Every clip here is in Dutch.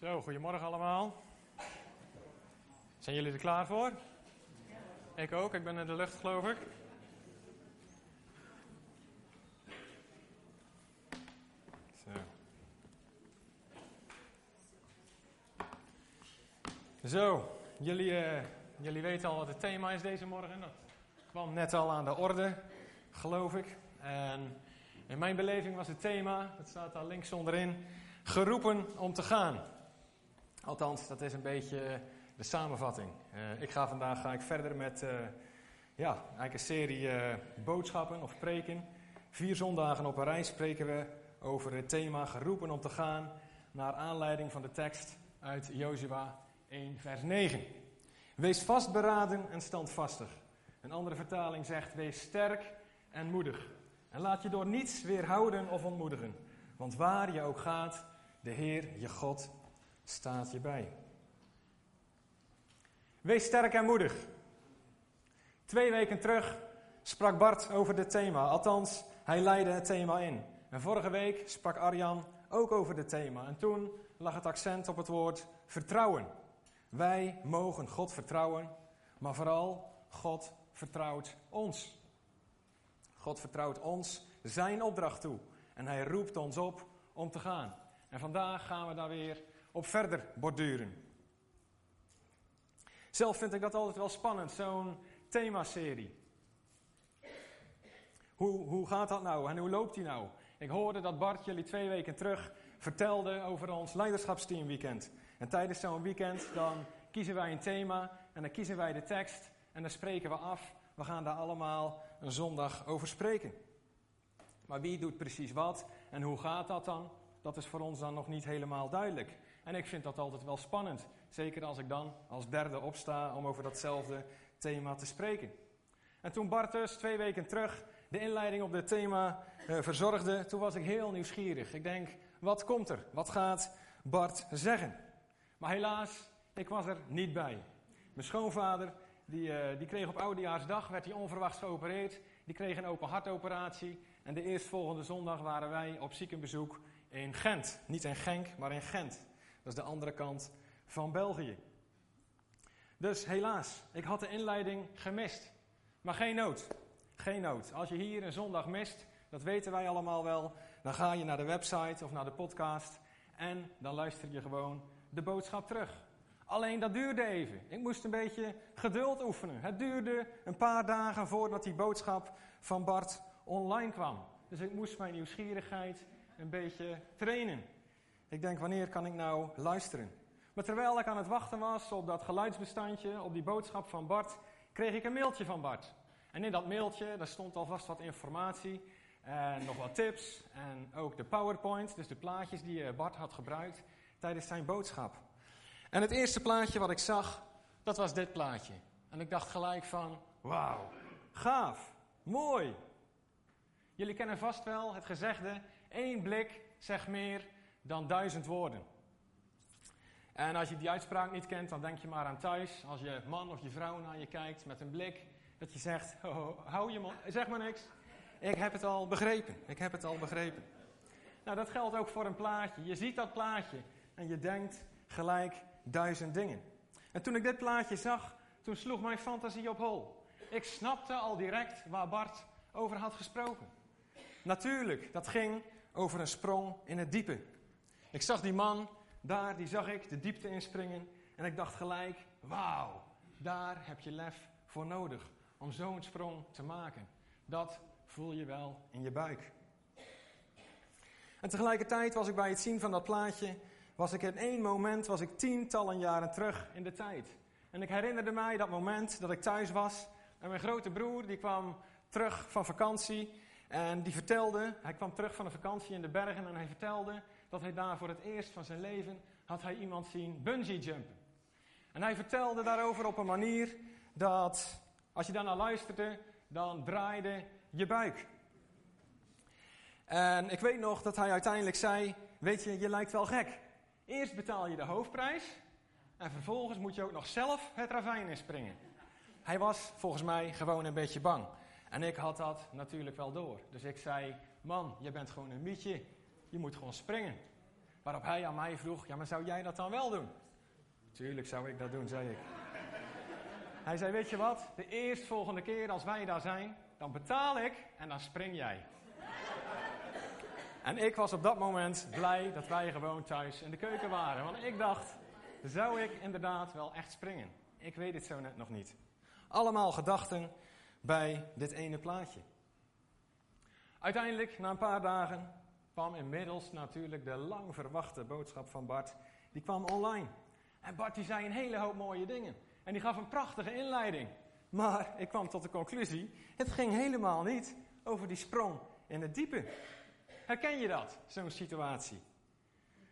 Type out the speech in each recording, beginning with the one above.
Zo, goedemorgen allemaal. Zijn jullie er klaar voor? Ik ook, ik ben in de lucht geloof ik. Zo. Jullie, eh, jullie weten al wat het thema is deze morgen. Dat kwam net al aan de orde, geloof ik. En in mijn beleving was het thema, dat staat daar links onderin, geroepen om te gaan. Althans, dat is een beetje de samenvatting. Uh, ik ga vandaag ga ik verder met uh, ja, eigenlijk een serie boodschappen of preken. Vier zondagen op een rij spreken we over het thema geroepen om te gaan naar aanleiding van de tekst uit Jozua 1 vers 9. Wees vastberaden en standvastig. Een andere vertaling zegt wees sterk en moedig. En laat je door niets weerhouden of ontmoedigen. Want waar je ook gaat, de Heer, je God, staat je bij. Wees sterk en moedig. Twee weken terug sprak Bart over dit thema. Althans, hij leidde het thema in. En vorige week sprak Arjan ook over dit thema. En toen lag het accent op het woord vertrouwen. Wij mogen God vertrouwen, maar vooral God vertrouwt ons. God vertrouwt ons zijn opdracht toe. En hij roept ons op om te gaan. En vandaag gaan we daar weer op verder borduren. Zelf vind ik dat altijd wel spannend, zo'n themaserie. Hoe, hoe gaat dat nou en hoe loopt die nou? Ik hoorde dat Bart jullie twee weken terug vertelde over ons leiderschapsteamweekend. En tijdens zo'n weekend dan kiezen wij een thema en dan kiezen wij de tekst en dan spreken we af. We gaan daar allemaal een zondag over spreken. Maar wie doet precies wat en hoe gaat dat dan? Dat is voor ons dan nog niet helemaal duidelijk. En ik vind dat altijd wel spannend. Zeker als ik dan als derde opsta om over datzelfde thema te spreken. En toen Bart dus twee weken terug de inleiding op dit thema uh, verzorgde, toen was ik heel nieuwsgierig. Ik denk, wat komt er? Wat gaat Bart zeggen? Maar helaas, ik was er niet bij. Mijn schoonvader, die, uh, die kreeg op oudejaarsdag, werd hij onverwachts geopereerd. Die kreeg een open hartoperatie. En de eerstvolgende zondag waren wij op ziekenbezoek in Gent. Niet in Genk, maar in Gent. Dat is de andere kant van België. Dus helaas, ik had de inleiding gemist. Maar geen nood. Geen nood. Als je hier een zondag mist, dat weten wij allemaal wel, dan ga je naar de website of naar de podcast en dan luister je gewoon de boodschap terug. Alleen dat duurde even. Ik moest een beetje geduld oefenen. Het duurde een paar dagen voordat die boodschap van Bart online kwam. Dus ik moest mijn nieuwsgierigheid een beetje trainen. Ik denk, wanneer kan ik nou luisteren? Maar terwijl ik aan het wachten was op dat geluidsbestandje, op die boodschap van Bart, kreeg ik een mailtje van Bart. En in dat mailtje, daar stond alvast wat informatie en nog wat tips en ook de PowerPoint, dus de plaatjes die eh, Bart had gebruikt tijdens zijn boodschap. En het eerste plaatje wat ik zag, dat was dit plaatje. En ik dacht gelijk van, wauw, gaaf, mooi. Jullie kennen vast wel het gezegde, één blik zegt meer dan duizend woorden. En als je die uitspraak niet kent, dan denk je maar aan thuis. Als je man of je vrouw naar je kijkt met een blik, dat je zegt, oh, hou je man, zeg maar niks. Ik heb het al begrepen, ik heb het al begrepen. Nou, dat geldt ook voor een plaatje. Je ziet dat plaatje en je denkt gelijk duizend dingen. En toen ik dit plaatje zag, toen sloeg mijn fantasie op hol. Ik snapte al direct waar Bart over had gesproken. Natuurlijk, dat ging over een sprong in het diepe. Ik zag die man daar, die zag ik de diepte inspringen. En ik dacht gelijk, wauw, daar heb je lef voor nodig om zo'n sprong te maken. Dat voel je wel in je buik. En tegelijkertijd was ik bij het zien van dat plaatje, was ik in één moment, was ik tientallen jaren terug in de tijd. En ik herinnerde mij dat moment dat ik thuis was en mijn grote broer die kwam terug van vakantie en die vertelde, hij kwam terug van een vakantie in de bergen en hij vertelde dat hij daar voor het eerst van zijn leven had hij iemand zien bungee jumpen. En hij vertelde daarover op een manier dat als je daarnaar luisterde, dan draaide je buik. En ik weet nog dat hij uiteindelijk zei, weet je, je lijkt wel gek. Eerst betaal je de hoofdprijs en vervolgens moet je ook nog zelf het ravijn inspringen. Hij was volgens mij gewoon een beetje bang. En ik had dat natuurlijk wel door. Dus ik zei, man, je bent gewoon een mietje. Je moet gewoon springen. Waarop hij aan mij vroeg, ja maar zou jij dat dan wel doen? Tuurlijk zou ik dat doen, zei ik. Hij zei, weet je wat, de eerstvolgende keer als wij daar zijn, dan betaal ik en dan spring jij. En ik was op dat moment blij dat wij gewoon thuis in de keuken waren. Want ik dacht, zou ik inderdaad wel echt springen? Ik weet het zo net nog niet. Allemaal gedachten bij dit ene plaatje. Uiteindelijk, na een paar dagen, kwam inmiddels natuurlijk de lang verwachte boodschap van Bart. Die kwam online. En Bart die zei een hele hoop mooie dingen. En die gaf een prachtige inleiding. Maar ik kwam tot de conclusie, het ging helemaal niet over die sprong in het diepe. Herken je dat, zo'n situatie?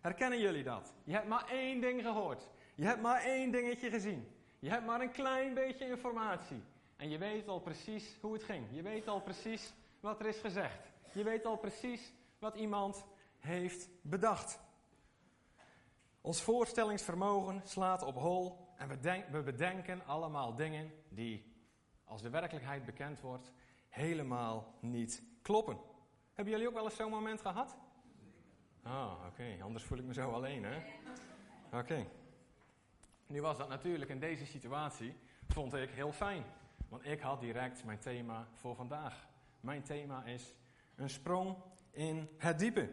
Herkennen jullie dat? Je hebt maar één ding gehoord. Je hebt maar één dingetje gezien. Je hebt maar een klein beetje informatie. En je weet al precies hoe het ging. Je weet al precies wat er is gezegd. Je weet al precies wat iemand heeft bedacht. Ons voorstellingsvermogen slaat op hol en we, we bedenken allemaal dingen die, als de werkelijkheid bekend wordt, helemaal niet kloppen. Hebben jullie ook wel eens zo'n moment gehad? Ah, oké. Anders voel ik me zo alleen, hè? Oké. Nu was dat natuurlijk in deze situatie, vond ik heel fijn. Want ik had direct mijn thema voor vandaag. Mijn thema is een sprong in het diepe.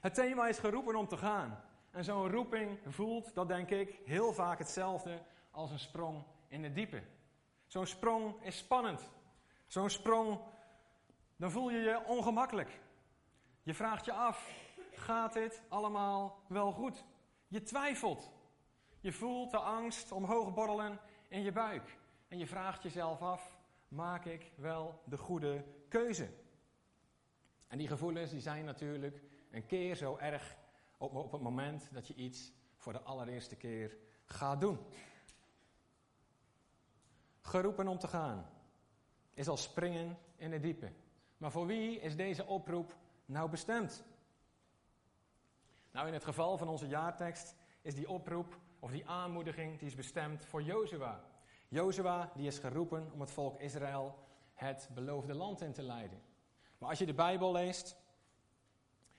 Het thema is geroepen om te gaan. En zo'n roeping voelt, dat denk ik, heel vaak hetzelfde als een sprong in het diepe. Zo'n sprong is spannend. Zo'n sprong, dan voel je je ongemakkelijk. Je vraagt je af, gaat dit allemaal wel goed? Je twijfelt. Je voelt de angst omhoog borrelen in je buik. En je vraagt jezelf af, maak ik wel de goede keuze? En die gevoelens die zijn natuurlijk een keer zo erg op, op het moment dat je iets voor de allereerste keer gaat doen. Geroepen om te gaan is als springen in het diepe. Maar voor wie is deze oproep nou bestemd? Nou, in het geval van onze jaartekst is die oproep of die aanmoediging die is bestemd voor Jozua. Jozua die is geroepen om het volk Israël het beloofde land in te leiden. Maar als je de Bijbel leest,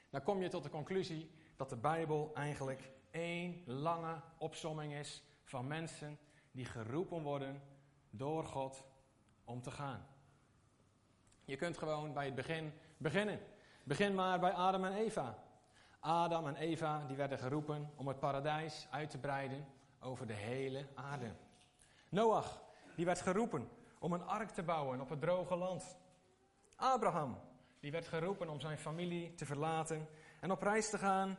dan kom je tot de conclusie dat de Bijbel eigenlijk één lange opsomming is van mensen die geroepen worden door God om te gaan. Je kunt gewoon bij het begin beginnen. Begin maar bij Adam en Eva. Adam en Eva die werden geroepen om het paradijs uit te breiden over de hele aarde. Noach die werd geroepen om een ark te bouwen op het droge land. Abraham die werd geroepen om zijn familie te verlaten en op reis te gaan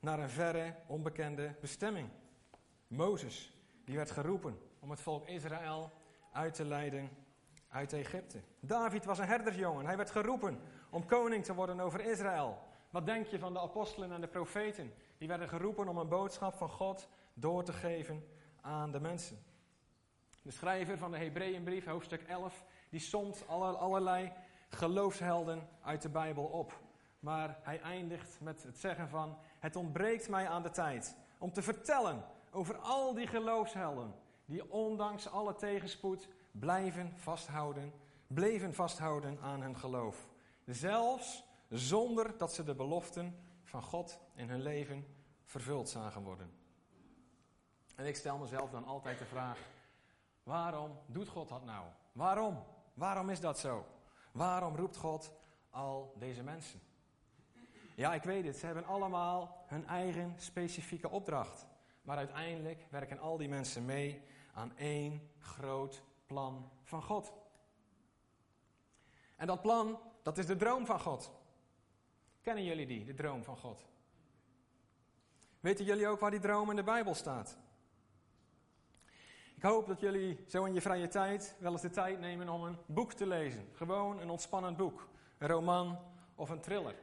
naar een verre, onbekende bestemming. Mozes die werd geroepen om het volk Israël uit te leiden uit Egypte. David was een herdersjongen. Hij werd geroepen om koning te worden over Israël. Wat denk je van de apostelen en de profeten? Die werden geroepen om een boodschap van God door te geven aan de mensen. De schrijver van de Hebreeënbrief, hoofdstuk 11, die somt allerlei geloofshelden uit de Bijbel op. Maar hij eindigt met het zeggen van, het ontbreekt mij aan de tijd om te vertellen over al die geloofshelden die ondanks alle tegenspoed blijven vasthouden, bleven vasthouden aan hun geloof. Zelfs zonder dat ze de beloften van God in hun leven vervuld zagen worden. En ik stel mezelf dan altijd de vraag: waarom doet God dat nou? Waarom? Waarom is dat zo? Waarom roept God al deze mensen? Ja, ik weet het, ze hebben allemaal hun eigen specifieke opdracht. Maar uiteindelijk werken al die mensen mee aan één groot plan van God. En dat plan, dat is de droom van God. Kennen jullie die, de droom van God? Weten jullie ook waar die droom in de Bijbel staat? Ik hoop dat jullie zo in je vrije tijd wel eens de tijd nemen om een boek te lezen. Gewoon een ontspannend boek. Een roman of een thriller.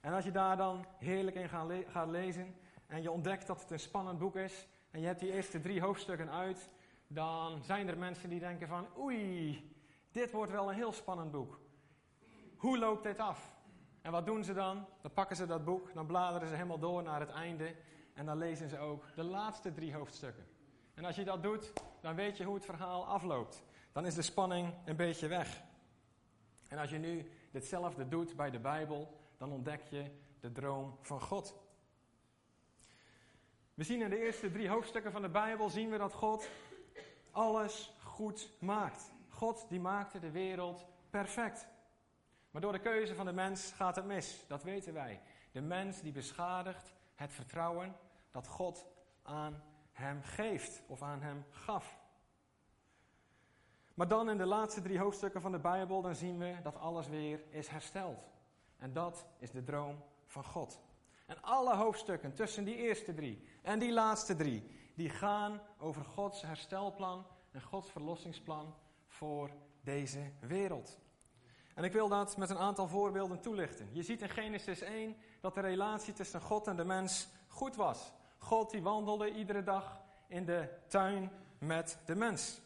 En als je daar dan heerlijk in gaat lezen en je ontdekt dat het een spannend boek is en je hebt die eerste drie hoofdstukken uit, dan zijn er mensen die denken van oei, dit wordt wel een heel spannend boek. Hoe loopt dit af? En wat doen ze dan? Dan pakken ze dat boek, dan bladeren ze helemaal door naar het einde en dan lezen ze ook de laatste drie hoofdstukken. En als je dat doet, dan weet je hoe het verhaal afloopt. Dan is de spanning een beetje weg. En als je nu ditzelfde doet bij de Bijbel, dan ontdek je de droom van God. We zien in de eerste drie hoofdstukken van de Bijbel zien we dat God alles goed maakt. God die maakte de wereld perfect. Maar door de keuze van de mens gaat het mis, dat weten wij. De mens die beschadigt het vertrouwen dat God aan hem geeft of aan hem gaf. Maar dan in de laatste drie hoofdstukken van de Bijbel, dan zien we dat alles weer is hersteld. En dat is de droom van God. En alle hoofdstukken tussen die eerste drie en die laatste drie, die gaan over Gods herstelplan en Gods verlossingsplan voor deze wereld. En ik wil dat met een aantal voorbeelden toelichten. Je ziet in Genesis 1 dat de relatie tussen God en de mens goed was. God die wandelde iedere dag in de tuin met de mens.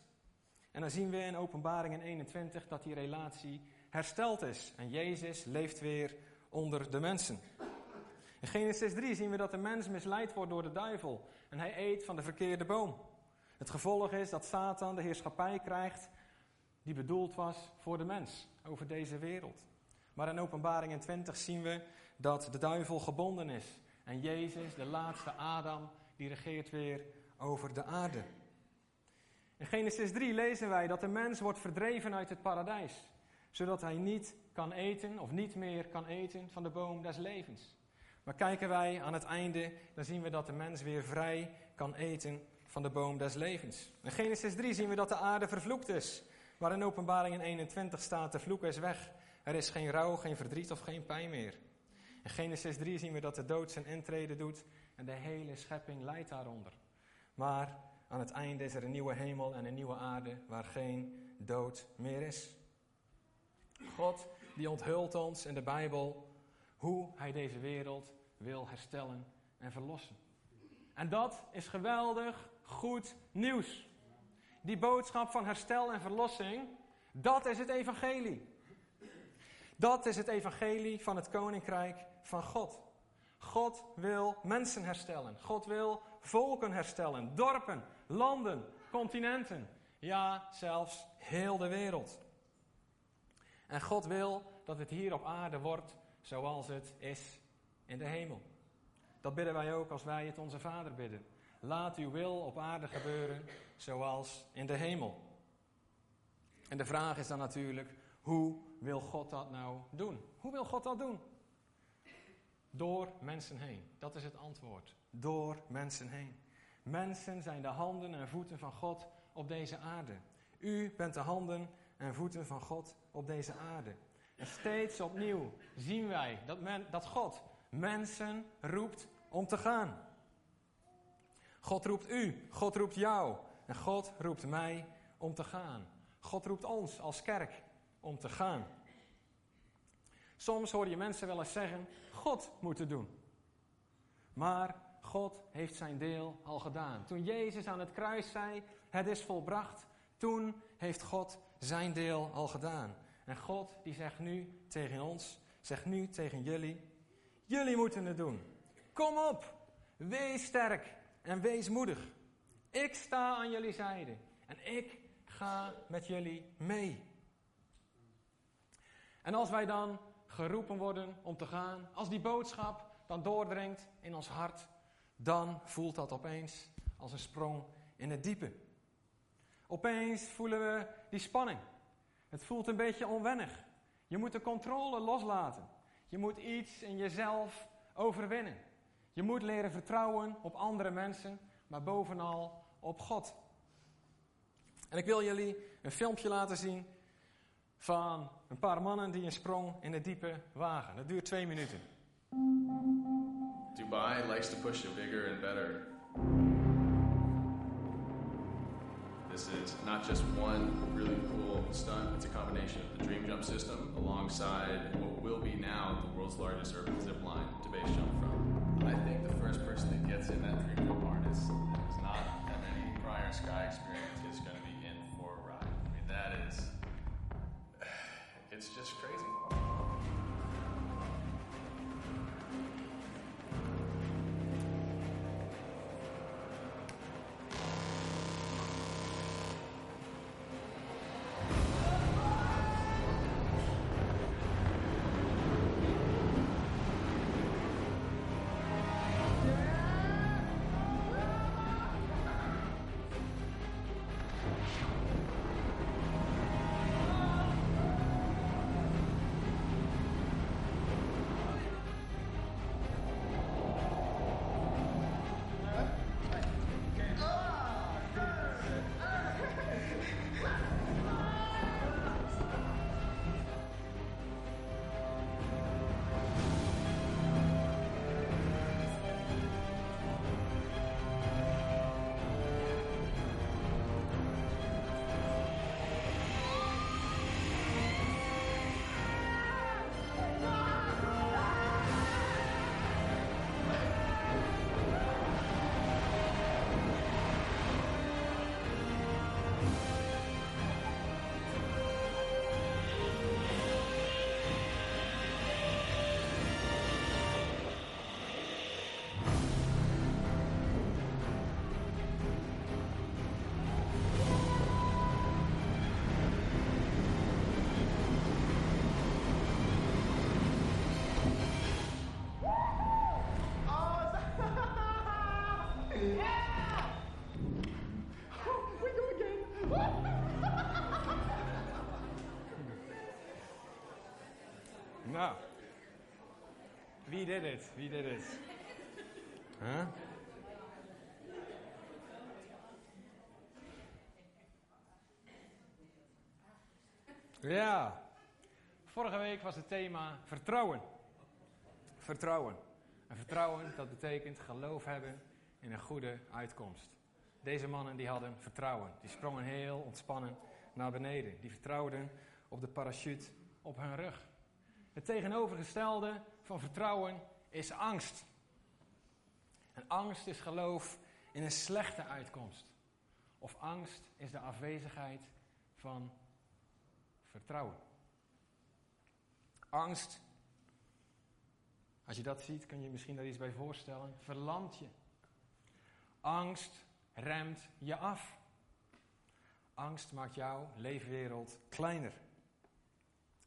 En dan zien we in Openbaringen 21 dat die relatie hersteld is. En Jezus leeft weer onder de mensen. In Genesis 3 zien we dat de mens misleid wordt door de duivel. En hij eet van de verkeerde boom. Het gevolg is dat Satan de heerschappij krijgt die bedoeld was voor de mens over deze wereld. Maar in Openbaring 20 zien we dat de duivel gebonden is. En Jezus, de laatste Adam, die regeert weer over de aarde. In Genesis 3 lezen wij dat de mens wordt verdreven uit het paradijs, zodat hij niet kan eten of niet meer kan eten van de boom des levens. Maar kijken wij aan het einde, dan zien we dat de mens weer vrij kan eten van de boom des levens. In Genesis 3 zien we dat de aarde vervloekt is, waar in Openbaring 21 staat, de vloek is weg. Er is geen rouw, geen verdriet of geen pijn meer. In Genesis 3 zien we dat de dood zijn intrede doet en de hele schepping leidt daaronder. Maar aan het einde is er een nieuwe hemel en een nieuwe aarde waar geen dood meer is. God die onthult ons in de Bijbel hoe hij deze wereld wil herstellen en verlossen. En dat is geweldig goed nieuws. Die boodschap van herstel en verlossing, dat is het evangelie. Dat is het evangelie van het koninkrijk van God. God wil mensen herstellen. God wil volken herstellen. Dorpen, landen, continenten. Ja, zelfs heel de wereld. En God wil dat het hier op aarde wordt zoals het is in de hemel. Dat bidden wij ook als wij het onze Vader bidden. Laat uw wil op aarde gebeuren zoals in de hemel. En de vraag is dan natuurlijk, hoe wil God dat nou doen? Hoe wil God dat doen? Door mensen heen. Dat is het antwoord. Door mensen heen. Mensen zijn de handen en voeten van God op deze aarde. U bent de handen en voeten van God op deze aarde. En steeds opnieuw zien wij dat, men, dat God mensen roept om te gaan. God roept u, God roept jou en God roept mij om te gaan. God roept ons als kerk om te gaan. Soms hoor je mensen wel eens zeggen: God moet het doen. Maar God heeft zijn deel al gedaan. Toen Jezus aan het kruis zei: Het is volbracht, toen heeft God zijn deel al gedaan. En God die zegt nu tegen ons, zegt nu tegen jullie: Jullie moeten het doen. Kom op, wees sterk en wees moedig. Ik sta aan jullie zijde en ik ga met jullie mee. En als wij dan geroepen worden om te gaan, als die boodschap dan doordringt in ons hart, dan voelt dat opeens als een sprong in het diepe. Opeens voelen we die spanning. Het voelt een beetje onwennig. Je moet de controle loslaten. Je moet iets in jezelf overwinnen. Je moet leren vertrouwen op andere mensen, maar bovenal op God. En ik wil jullie een filmpje laten zien van een paar mannen die een sprong in het diepe wagen. Dat duurt twee minuten. Dubai likes to push it bigger and better. This is not just one really cool stunt, it's a combination of the Dream Jump system alongside what will be now the world's largest urban zip line to base jump from. I think the first person that gets in that Dream Jump and does not have any prior sky experience is going to be in for a ride. I mean, that is, it's just crazy. Ja. Vorige week was het thema vertrouwen. Vertrouwen. En vertrouwen, dat betekent geloof hebben in een goede uitkomst. Deze mannen die hadden vertrouwen. Die sprongen heel ontspannen naar beneden. Die vertrouwden op de parachute op hun rug. Het tegenovergestelde van vertrouwen is angst. En angst is geloof in een slechte uitkomst. Of angst is de afwezigheid van vertrouwen. Angst, als je dat ziet, kun je je misschien daar iets bij voorstellen, verlamt je. Angst remt je af. Angst maakt jouw leefwereld kleiner.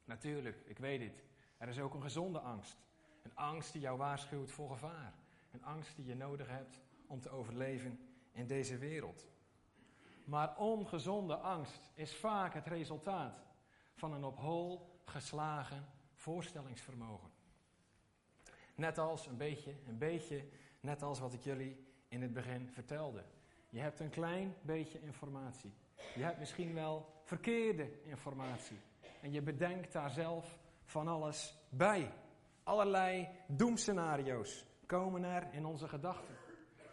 Natuurlijk, ik weet het. Er is ook een gezonde angst. Een angst die jou waarschuwt voor gevaar. Een angst die je nodig hebt om te overleven in deze wereld. Maar ongezonde angst is vaak het resultaat van een op hol geslagen voorstellingsvermogen. Net als een beetje, een beetje, net als wat ik jullie in het begin vertelde. Je hebt een klein beetje informatie. Je hebt misschien wel verkeerde informatie. En je bedenkt daar zelf van alles bij. Allerlei doemscenario's komen er in onze gedachten.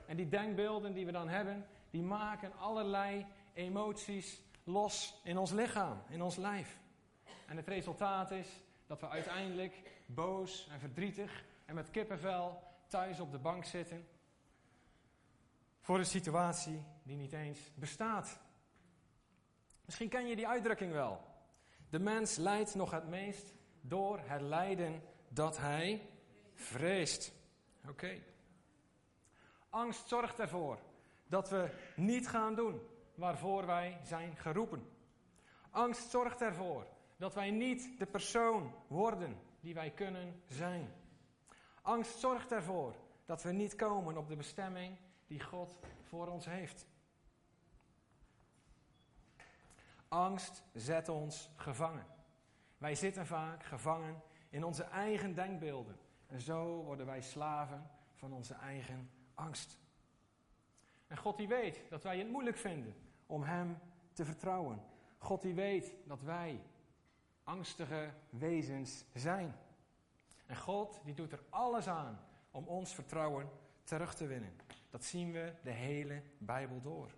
En die denkbeelden die we dan hebben, die maken allerlei emoties los in ons lichaam, in ons lijf. En het resultaat is dat we uiteindelijk boos en verdrietig en met kippenvel thuis op de bank zitten. Voor een situatie die niet eens bestaat. Misschien ken je die uitdrukking wel. De mens lijdt nog het meest door het lijden dat hij vreest. Oké. Angst zorgt ervoor dat we niet gaan doen waarvoor wij zijn geroepen. Angst zorgt ervoor dat wij niet de persoon worden die wij kunnen zijn. Angst zorgt ervoor dat we niet komen op de bestemming die God voor ons heeft. Angst zet ons gevangen. Wij zitten vaak gevangen in onze eigen denkbeelden. En zo worden wij slaven van onze eigen angst. En God die weet dat wij het moeilijk vinden om Hem te vertrouwen. God die weet dat wij angstige wezens zijn. En God die doet er alles aan om ons vertrouwen terug te winnen. Dat zien we de hele Bijbel door.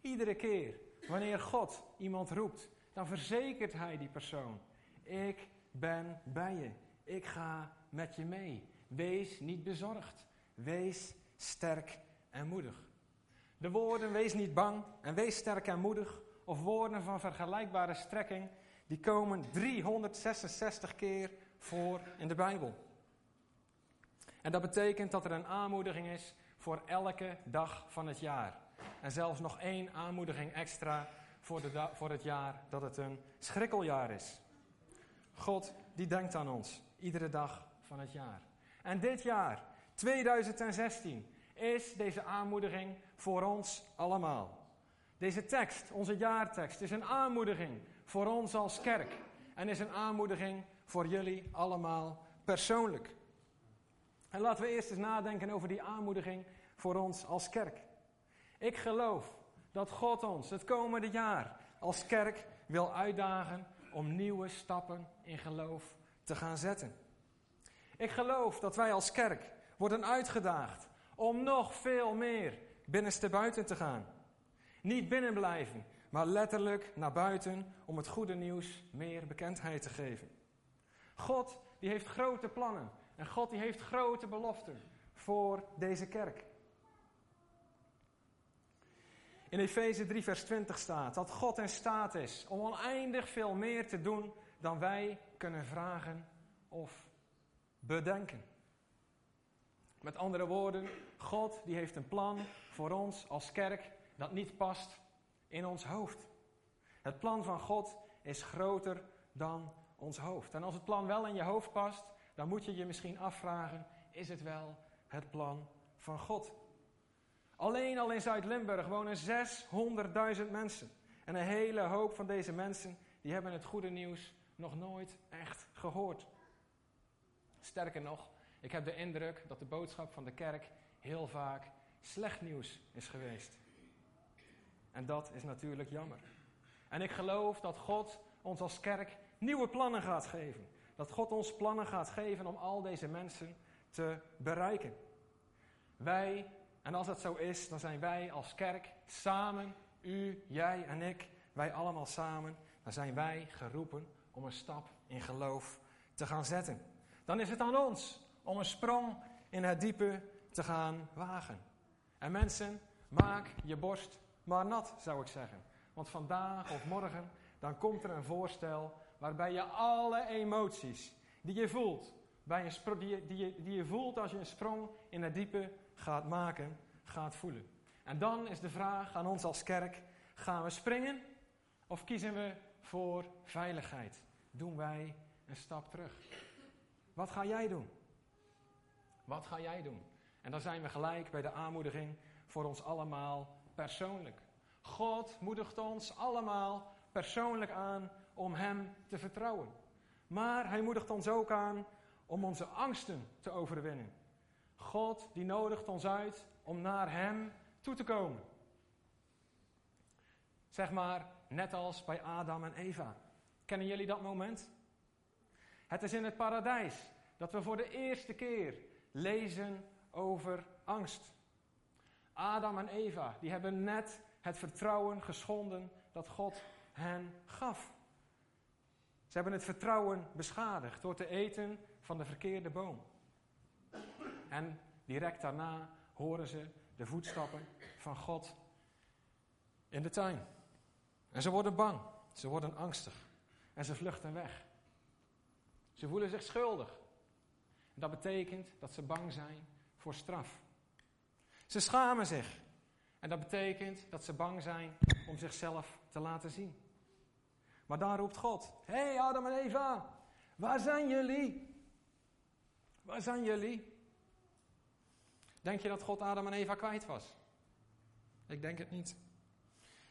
Iedere keer wanneer God iemand roept, dan verzekert Hij die persoon: Ik ben bij je. Ik ga met je mee. Wees niet bezorgd. Wees sterk en moedig. De woorden wees niet bang en wees sterk en moedig, of woorden van vergelijkbare strekking, die komen 366 keer voor in de Bijbel. En dat betekent dat er een aanmoediging is voor elke dag van het jaar. En zelfs nog één aanmoediging extra voor, de voor het jaar dat het een schrikkeljaar is. God die denkt aan ons, iedere dag van het jaar. En dit jaar, 2016, is deze aanmoediging voor ons allemaal. Deze tekst, onze jaartekst, is een aanmoediging voor ons als kerk. En is een aanmoediging voor jullie allemaal persoonlijk. En laten we eerst eens nadenken over die aanmoediging voor ons als kerk. Ik geloof dat God ons het komende jaar als kerk wil uitdagen om nieuwe stappen in geloof te gaan zetten. Ik geloof dat wij als kerk worden uitgedaagd om nog veel meer binnenste buiten te gaan. Niet binnen blijven, maar letterlijk naar buiten om het goede nieuws meer bekendheid te geven. God die heeft grote plannen en God die heeft grote beloften voor deze kerk. In Efeze 3, vers 20 staat dat God in staat is om oneindig veel meer te doen dan wij kunnen vragen of bedenken. Met andere woorden, God die heeft een plan voor ons als kerk dat niet past in ons hoofd. Het plan van God is groter dan ons hoofd. En als het plan wel in je hoofd past, dan moet je je misschien afvragen: is het wel het plan van God? Alleen al in Zuid-Limburg wonen 600.000 mensen. En een hele hoop van deze mensen die hebben het goede nieuws nog nooit echt gehoord. Sterker nog, ik heb de indruk dat de boodschap van de kerk heel vaak slecht nieuws is geweest. En dat is natuurlijk jammer. En ik geloof dat God ons als kerk nieuwe plannen gaat geven. Dat God ons plannen gaat geven om al deze mensen te bereiken. Wij, en als dat zo is, dan zijn wij als kerk samen, u, jij en ik, wij allemaal samen, dan zijn wij geroepen om een stap in geloof te gaan zetten. Dan is het aan ons om een sprong in het diepe te gaan wagen. En mensen, maak je borst maar nat, zou ik zeggen. Want vandaag of morgen, dan komt er een voorstel waarbij je alle emoties die je voelt, bij een die, je, die, je, die je voelt als je een sprong in het diepe gaat maken, gaat voelen. En dan is de vraag aan ons als kerk, gaan we springen of kiezen we voor veiligheid? Doen wij een stap terug? Wat ga jij doen? Wat ga jij doen? En dan zijn we gelijk bij de aanmoediging voor ons allemaal persoonlijk. God moedigt ons allemaal persoonlijk aan om Hem te vertrouwen. Maar Hij moedigt ons ook aan om onze angsten te overwinnen. God die nodigt ons uit om naar Hem toe te komen. Zeg maar, net als bij Adam en Eva. Kennen jullie dat moment? Het is in het paradijs dat we voor de eerste keer lezen over angst. Adam en Eva, die hebben net het vertrouwen geschonden dat God hen gaf. Ze hebben het vertrouwen beschadigd door te eten van de verkeerde boom. En direct daarna horen ze de voetstappen van God in de tuin. En ze worden bang, ze worden angstig en ze vluchten weg. Ze voelen zich schuldig. En dat betekent dat ze bang zijn voor straf. Ze schamen zich. En dat betekent dat ze bang zijn om zichzelf te laten zien. Maar dan roept God: Hé hey Adam en Eva, waar zijn jullie? Waar zijn jullie? Denk je dat God Adam en Eva kwijt was? Ik denk het niet.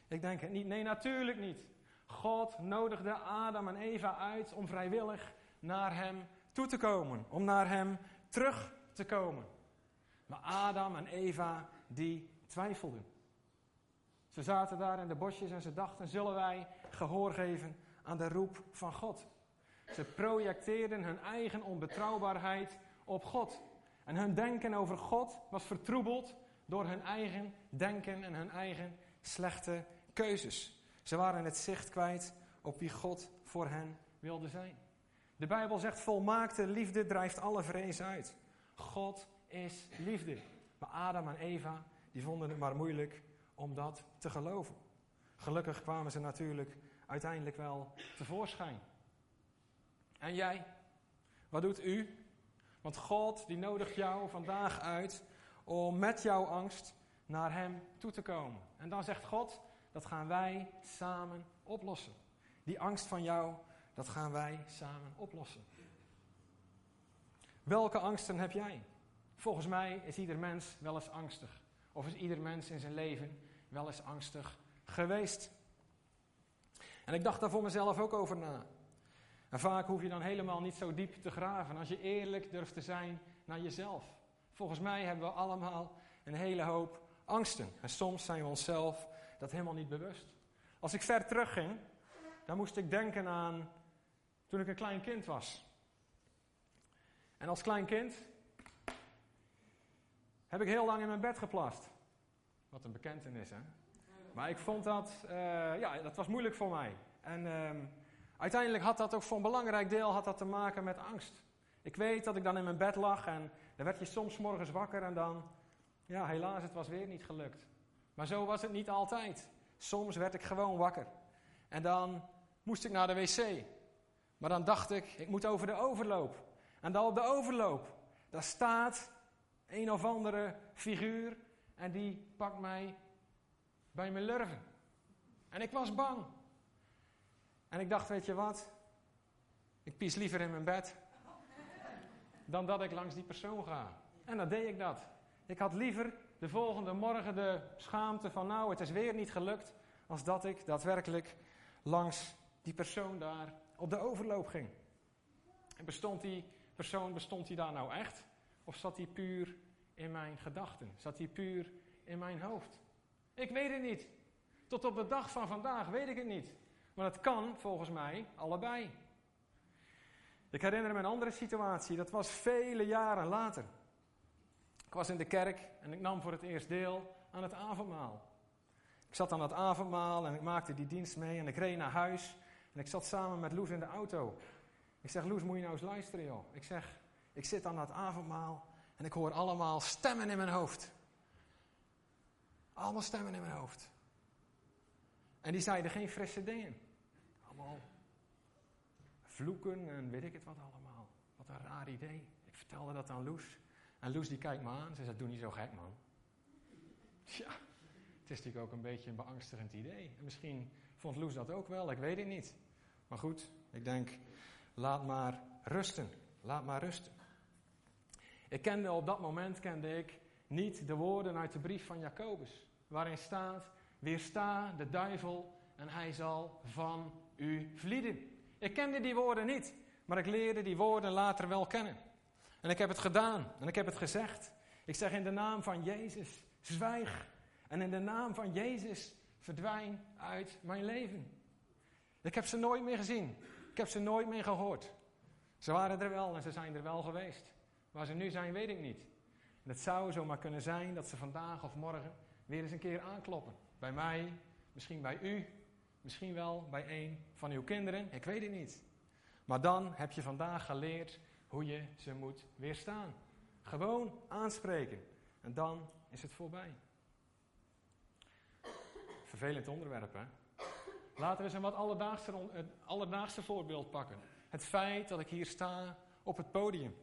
Ik denk het niet. Nee, natuurlijk niet. God nodigde Adam en Eva uit om vrijwillig naar hem toe te komen, om naar hem terug te komen. Maar Adam en Eva, die twijfelden. Ze zaten daar in de bosjes en ze dachten: zullen wij gehoor geven aan de roep van God? Ze projecteerden hun eigen onbetrouwbaarheid op God. En hun denken over God was vertroebeld door hun eigen denken en hun eigen slechte keuzes. Ze waren het zicht kwijt op wie God voor hen wilde zijn. De Bijbel zegt: volmaakte liefde drijft alle vrees uit. God is liefde. Maar Adam en Eva, die vonden het maar moeilijk om dat te geloven. Gelukkig kwamen ze natuurlijk uiteindelijk wel tevoorschijn. En jij, wat doet u? Want God die nodigt jou vandaag uit om met jouw angst naar Hem toe te komen. En dan zegt God, dat gaan wij samen oplossen. Die angst van jou, dat gaan wij samen oplossen. Welke angsten heb jij? Volgens mij is ieder mens wel eens angstig. Of is ieder mens in zijn leven wel eens angstig geweest. En ik dacht daar voor mezelf ook over na. En vaak hoef je dan helemaal niet zo diep te graven als je eerlijk durft te zijn naar jezelf. Volgens mij hebben we allemaal een hele hoop angsten. En soms zijn we onszelf dat helemaal niet bewust. Als ik ver terugging, dan moest ik denken aan toen ik een klein kind was. En als klein kind heb ik heel lang in mijn bed geplast. Wat een bekentenis, hè? Maar ik vond dat, uh, ja, dat was moeilijk voor mij. En uh, uiteindelijk had dat ook voor een belangrijk deel had dat te maken met angst. Ik weet dat ik dan in mijn bed lag en dan werd je soms morgens wakker en dan, ja, helaas, het was weer niet gelukt. Maar zo was het niet altijd. Soms werd ik gewoon wakker. En dan moest ik naar de wc. Maar dan dacht ik, ik moet over de overloop. En dan op de overloop, daar staat een of andere figuur en die pakt mij bij mijn lurven. En ik was bang. En ik dacht, weet je wat? Ik pies liever in mijn bed dan dat ik langs die persoon ga. En dan deed ik dat. Ik had liever de volgende morgen de schaamte van nou, het is weer niet gelukt, als dat ik daadwerkelijk langs die persoon daar op de overloop ging. En bestond die persoon, bestond hij daar nou echt? Of zat hij puur in mijn gedachten? Zat hij puur in mijn hoofd? Ik weet het niet. Tot op de dag van vandaag weet ik het niet. Maar het kan volgens mij allebei. Ik herinner me een andere situatie, dat was vele jaren later. Ik was in de kerk en ik nam voor het eerst deel aan het avondmaal. Ik zat aan het avondmaal en ik maakte die dienst mee en ik reed naar huis. En ik zat samen met Loes in de auto. Ik zeg, Loes, moet je nou eens luisteren, joh. Ik zeg, ik zit aan het avondmaal en ik hoor allemaal stemmen in mijn hoofd. Allemaal stemmen in mijn hoofd. En die zeiden geen frisse dingen. Vloeken en weet ik het wat allemaal. Wat een raar idee. Ik vertelde dat aan Loes. En Loes die kijkt me aan. Ze zegt, doe niet zo gek man. Ja, het is natuurlijk ook een beetje een beangstigend idee. En misschien vond Loes dat ook wel, ik weet het niet. Maar goed, ik denk, laat maar rusten. Laat maar rusten. Ik kende op dat moment kende ik niet de woorden uit de brief van Jacobus. Waarin staat, weersta de duivel en hij zal van u vlieden. Ik kende die woorden niet, maar ik leerde die woorden later wel kennen. En ik heb het gedaan en ik heb het gezegd. Ik zeg in de naam van Jezus, zwijg. En in de naam van Jezus, verdwijn uit mijn leven. Ik heb ze nooit meer gezien. Ik heb ze nooit meer gehoord. Ze waren er wel en ze zijn er wel geweest. Waar ze nu zijn, weet ik niet. En het zou zomaar kunnen zijn dat ze vandaag of morgen weer eens een keer aankloppen. Bij mij, misschien bij u, misschien wel bij een van uw kinderen, ik weet het niet. Maar dan heb je vandaag geleerd hoe je ze moet weerstaan. Gewoon aanspreken. En dan is het voorbij. Vervelend onderwerp, hè? Laten we eens een wat alledaagse, voorbeeld pakken. Het feit dat ik hier sta op het podium.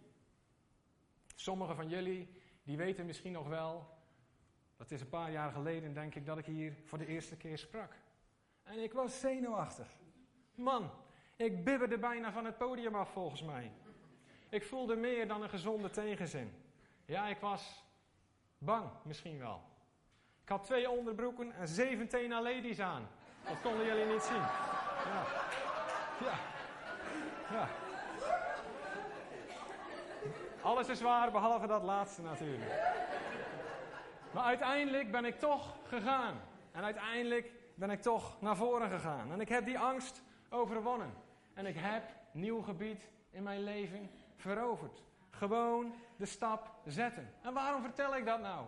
Sommigen van jullie, die weten misschien nog wel, dat is een paar jaar geleden denk ik, dat ik hier voor de eerste keer sprak. En ik was zenuwachtig. Man, ik bibberde bijna van het podium af volgens mij. Ik voelde meer dan een gezonde tegenzin. Ja, ik was bang misschien wel. Ik had twee onderbroeken en zeven Tena ladies aan. Dat konden jullie niet zien. Ja. ja. Alles is waar, behalve dat laatste natuurlijk. Maar uiteindelijk ben ik toch gegaan. En uiteindelijk ben ik toch naar voren gegaan. En ik heb die angst overwonnen. En ik heb nieuw gebied in mijn leven veroverd. Gewoon de stap zetten. En waarom vertel ik dat nou?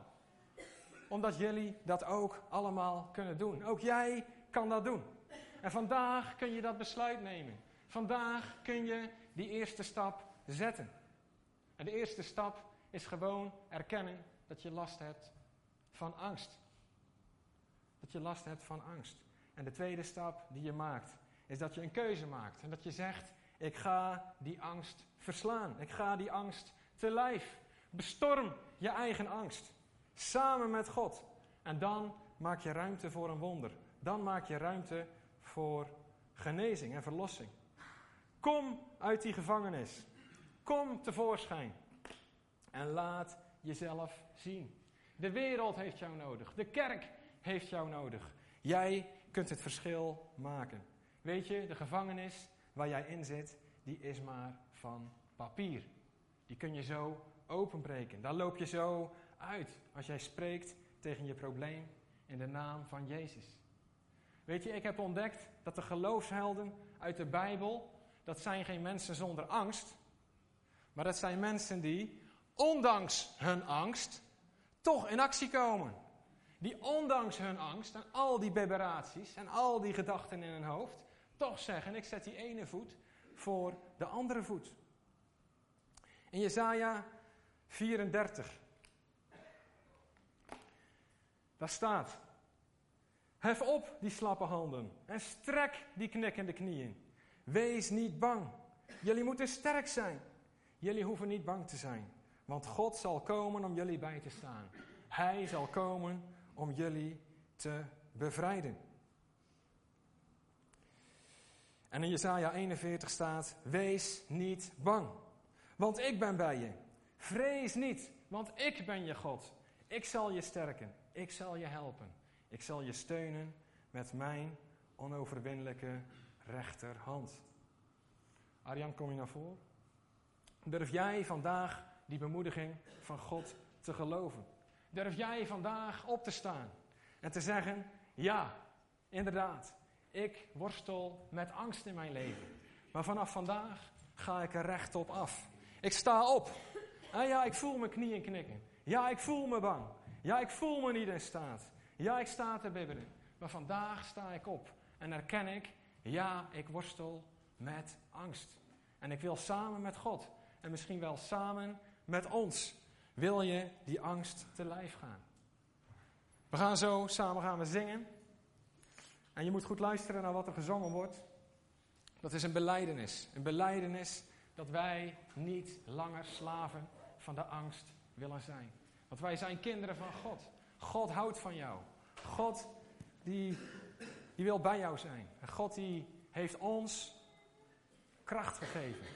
Omdat jullie dat ook allemaal kunnen doen. Ook jij kan dat doen. En vandaag kun je dat besluit nemen. Vandaag kun je die eerste stap zetten. En de eerste stap is gewoon erkennen dat je last hebt van angst. Dat je last hebt van angst. En de tweede stap die je maakt, is dat je een keuze maakt. En dat je zegt, ik ga die angst verslaan. Ik ga die angst te lijf. Bestorm je eigen angst. Samen met God. En dan maak je ruimte voor een wonder. Dan maak je ruimte voor genezing en verlossing. Kom uit die gevangenis. Kom tevoorschijn. En laat jezelf zien. De wereld heeft jou nodig. De kerk heeft jou nodig. Jij kunt het verschil maken. Weet je, de gevangenis waar jij in zit, die is maar van papier. Die kun je zo openbreken. Daar loop je zo uit als jij spreekt tegen je probleem in de naam van Jezus. Weet je, ik heb ontdekt dat de geloofshelden uit de Bijbel, dat zijn geen mensen zonder angst, maar dat zijn mensen die, ondanks hun angst, toch in actie komen. Die ondanks hun angst en al die beberaties en al die gedachten in hun hoofd, toch zeggen: Ik zet die ene voet voor de andere voet. In Jesaja 34, daar staat: Hef op die slappe handen en strek die knikkende knieën. Wees niet bang. Jullie moeten sterk zijn. Jullie hoeven niet bang te zijn, want God zal komen om jullie bij te staan. Hij zal komen om jullie te bevrijden. En in Jesaja 41 staat: Wees niet bang, want ik ben bij je. Vrees niet, want ik ben je God. Ik zal je sterken. Ik zal je helpen. Ik zal je steunen met mijn onoverwinnelijke rechterhand. Arjan, kom je naar voren? Durf jij vandaag die bemoediging van God te geloven? Durf jij vandaag op te staan en te zeggen: Ja, inderdaad, ik worstel met angst in mijn leven. Maar vanaf vandaag ga ik er rechtop af. Ik sta op. En ja, ik voel mijn knieën knikken. Ja, ik voel me bang. Ja, ik voel me niet in staat. Ja, ik sta te bibberen. Maar vandaag sta ik op en erken ik, ja, ik worstel met angst. En ik wil samen met God en misschien wel samen met ons, wil je die angst te lijf gaan. We gaan zo samen gaan we zingen. En je moet goed luisteren naar wat er gezongen wordt. Dat is een beleidenis. Een beleidenis dat wij niet langer slaven van de angst willen zijn. Want wij zijn kinderen van God. God houdt van jou. God die, die wil bij jou zijn. En God die heeft ons kracht gegeven.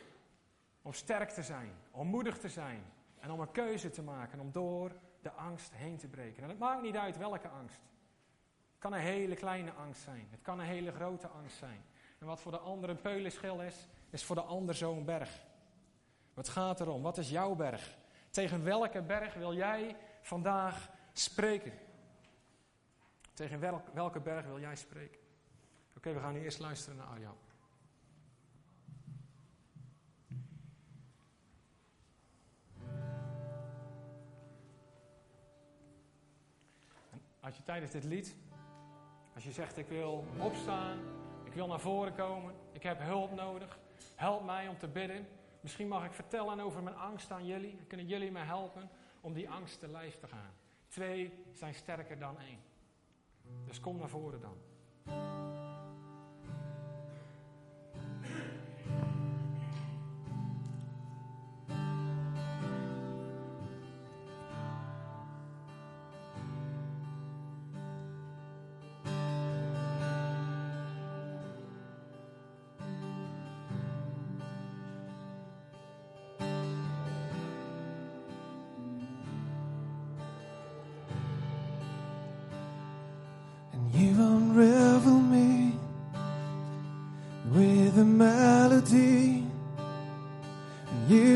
Om sterk te zijn, om moedig te zijn. En om een keuze te maken, om door de angst heen te breken. En het maakt niet uit welke angst. Het kan een hele kleine angst zijn. Het kan een hele grote angst zijn. En wat voor de ander een peulenschil is, is voor de ander zo'n berg. Het gaat erom, wat is jouw berg? Tegen welke berg wil jij vandaag spreken? Tegen welke berg wil jij spreken? Oké, we gaan nu eerst luisteren naar Arjan. Als je tijdens dit lied, als je zegt ik wil opstaan, ik wil naar voren komen, ik heb hulp nodig, help mij om te bidden. Misschien mag ik vertellen over mijn angst aan jullie. Kunnen jullie me helpen om die angst te lijf te gaan? Twee zijn sterker dan één. Dus kom naar voren dan.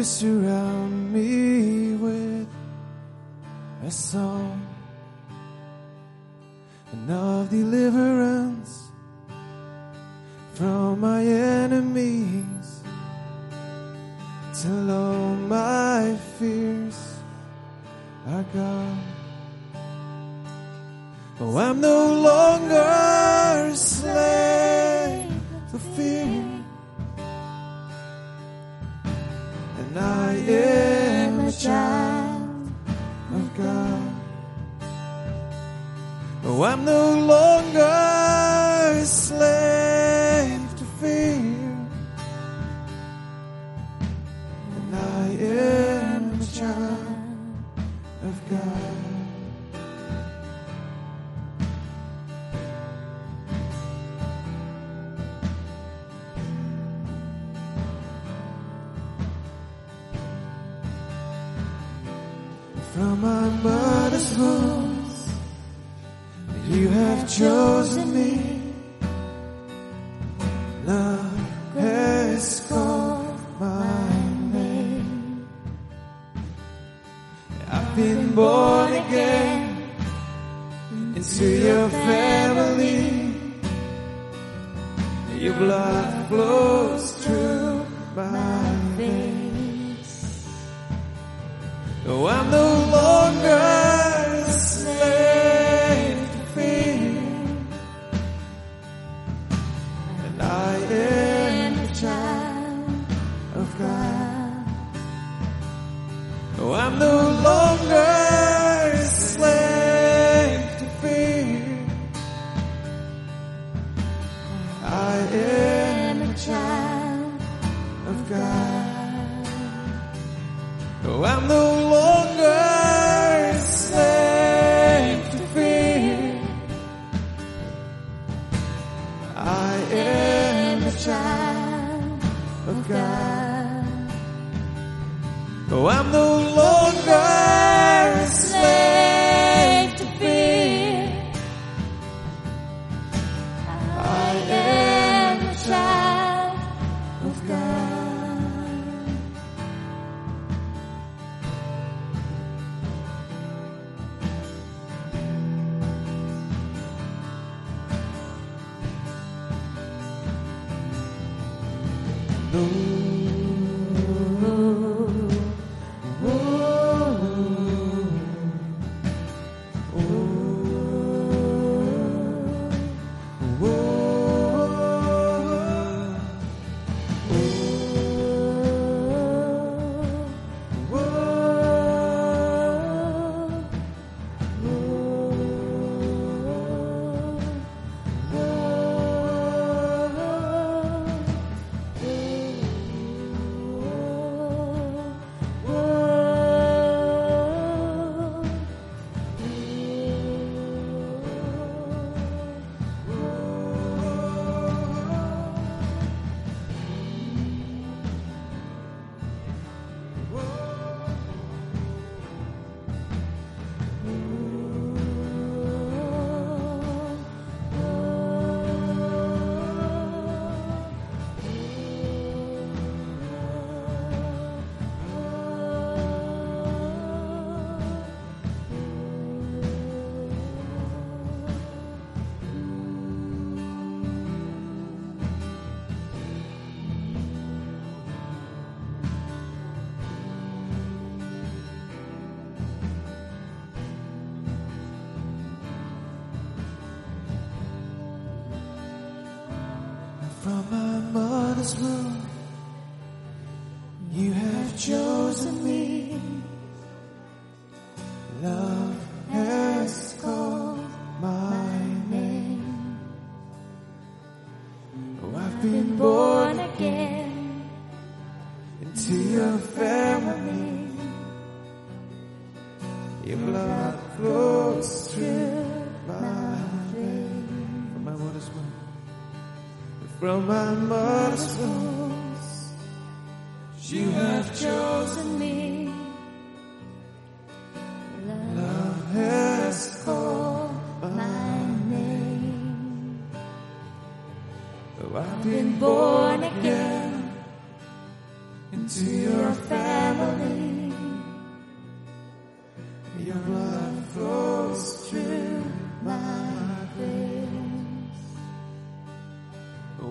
surround me with a song. Into your family. Your blood flows through my veins. Oh, I'm the know was wrong.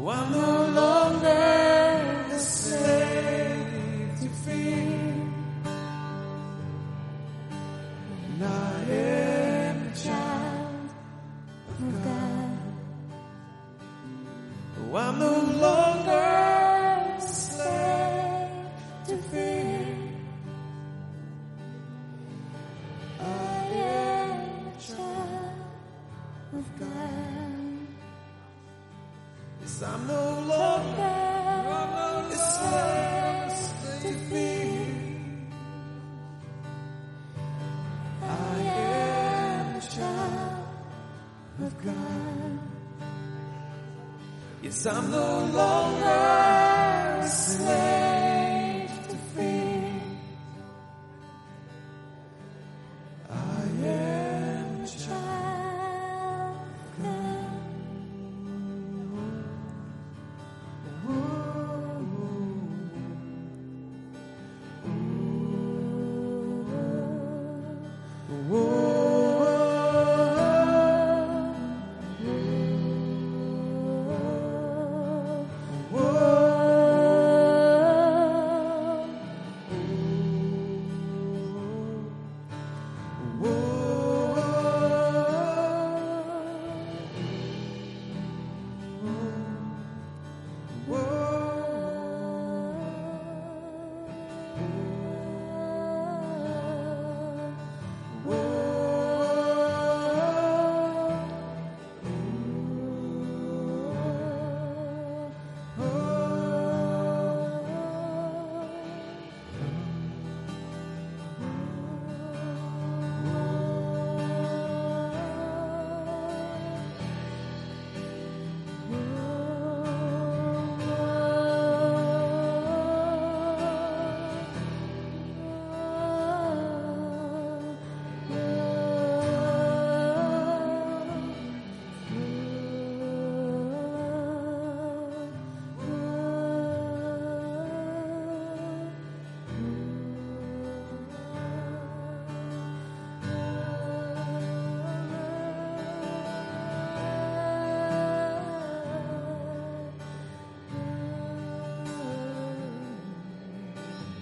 Oh, I'm the